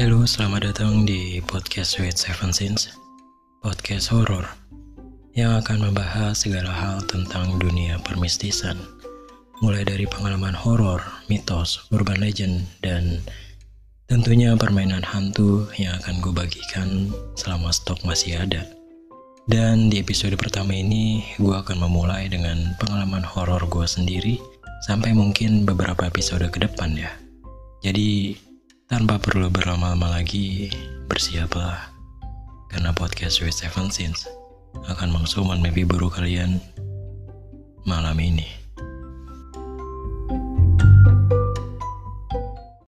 Halo, selamat datang di podcast Sweet Seven Sins, podcast horor yang akan membahas segala hal tentang dunia permistisan, mulai dari pengalaman horor, mitos, urban legend, dan tentunya permainan hantu yang akan gue bagikan selama stok masih ada. Dan di episode pertama ini, gue akan memulai dengan pengalaman horor gue sendiri sampai mungkin beberapa episode ke depan ya. Jadi, tanpa perlu berlama-lama lagi, bersiaplah. Karena podcast Sweet Seven Sins akan buruk kalian malam ini.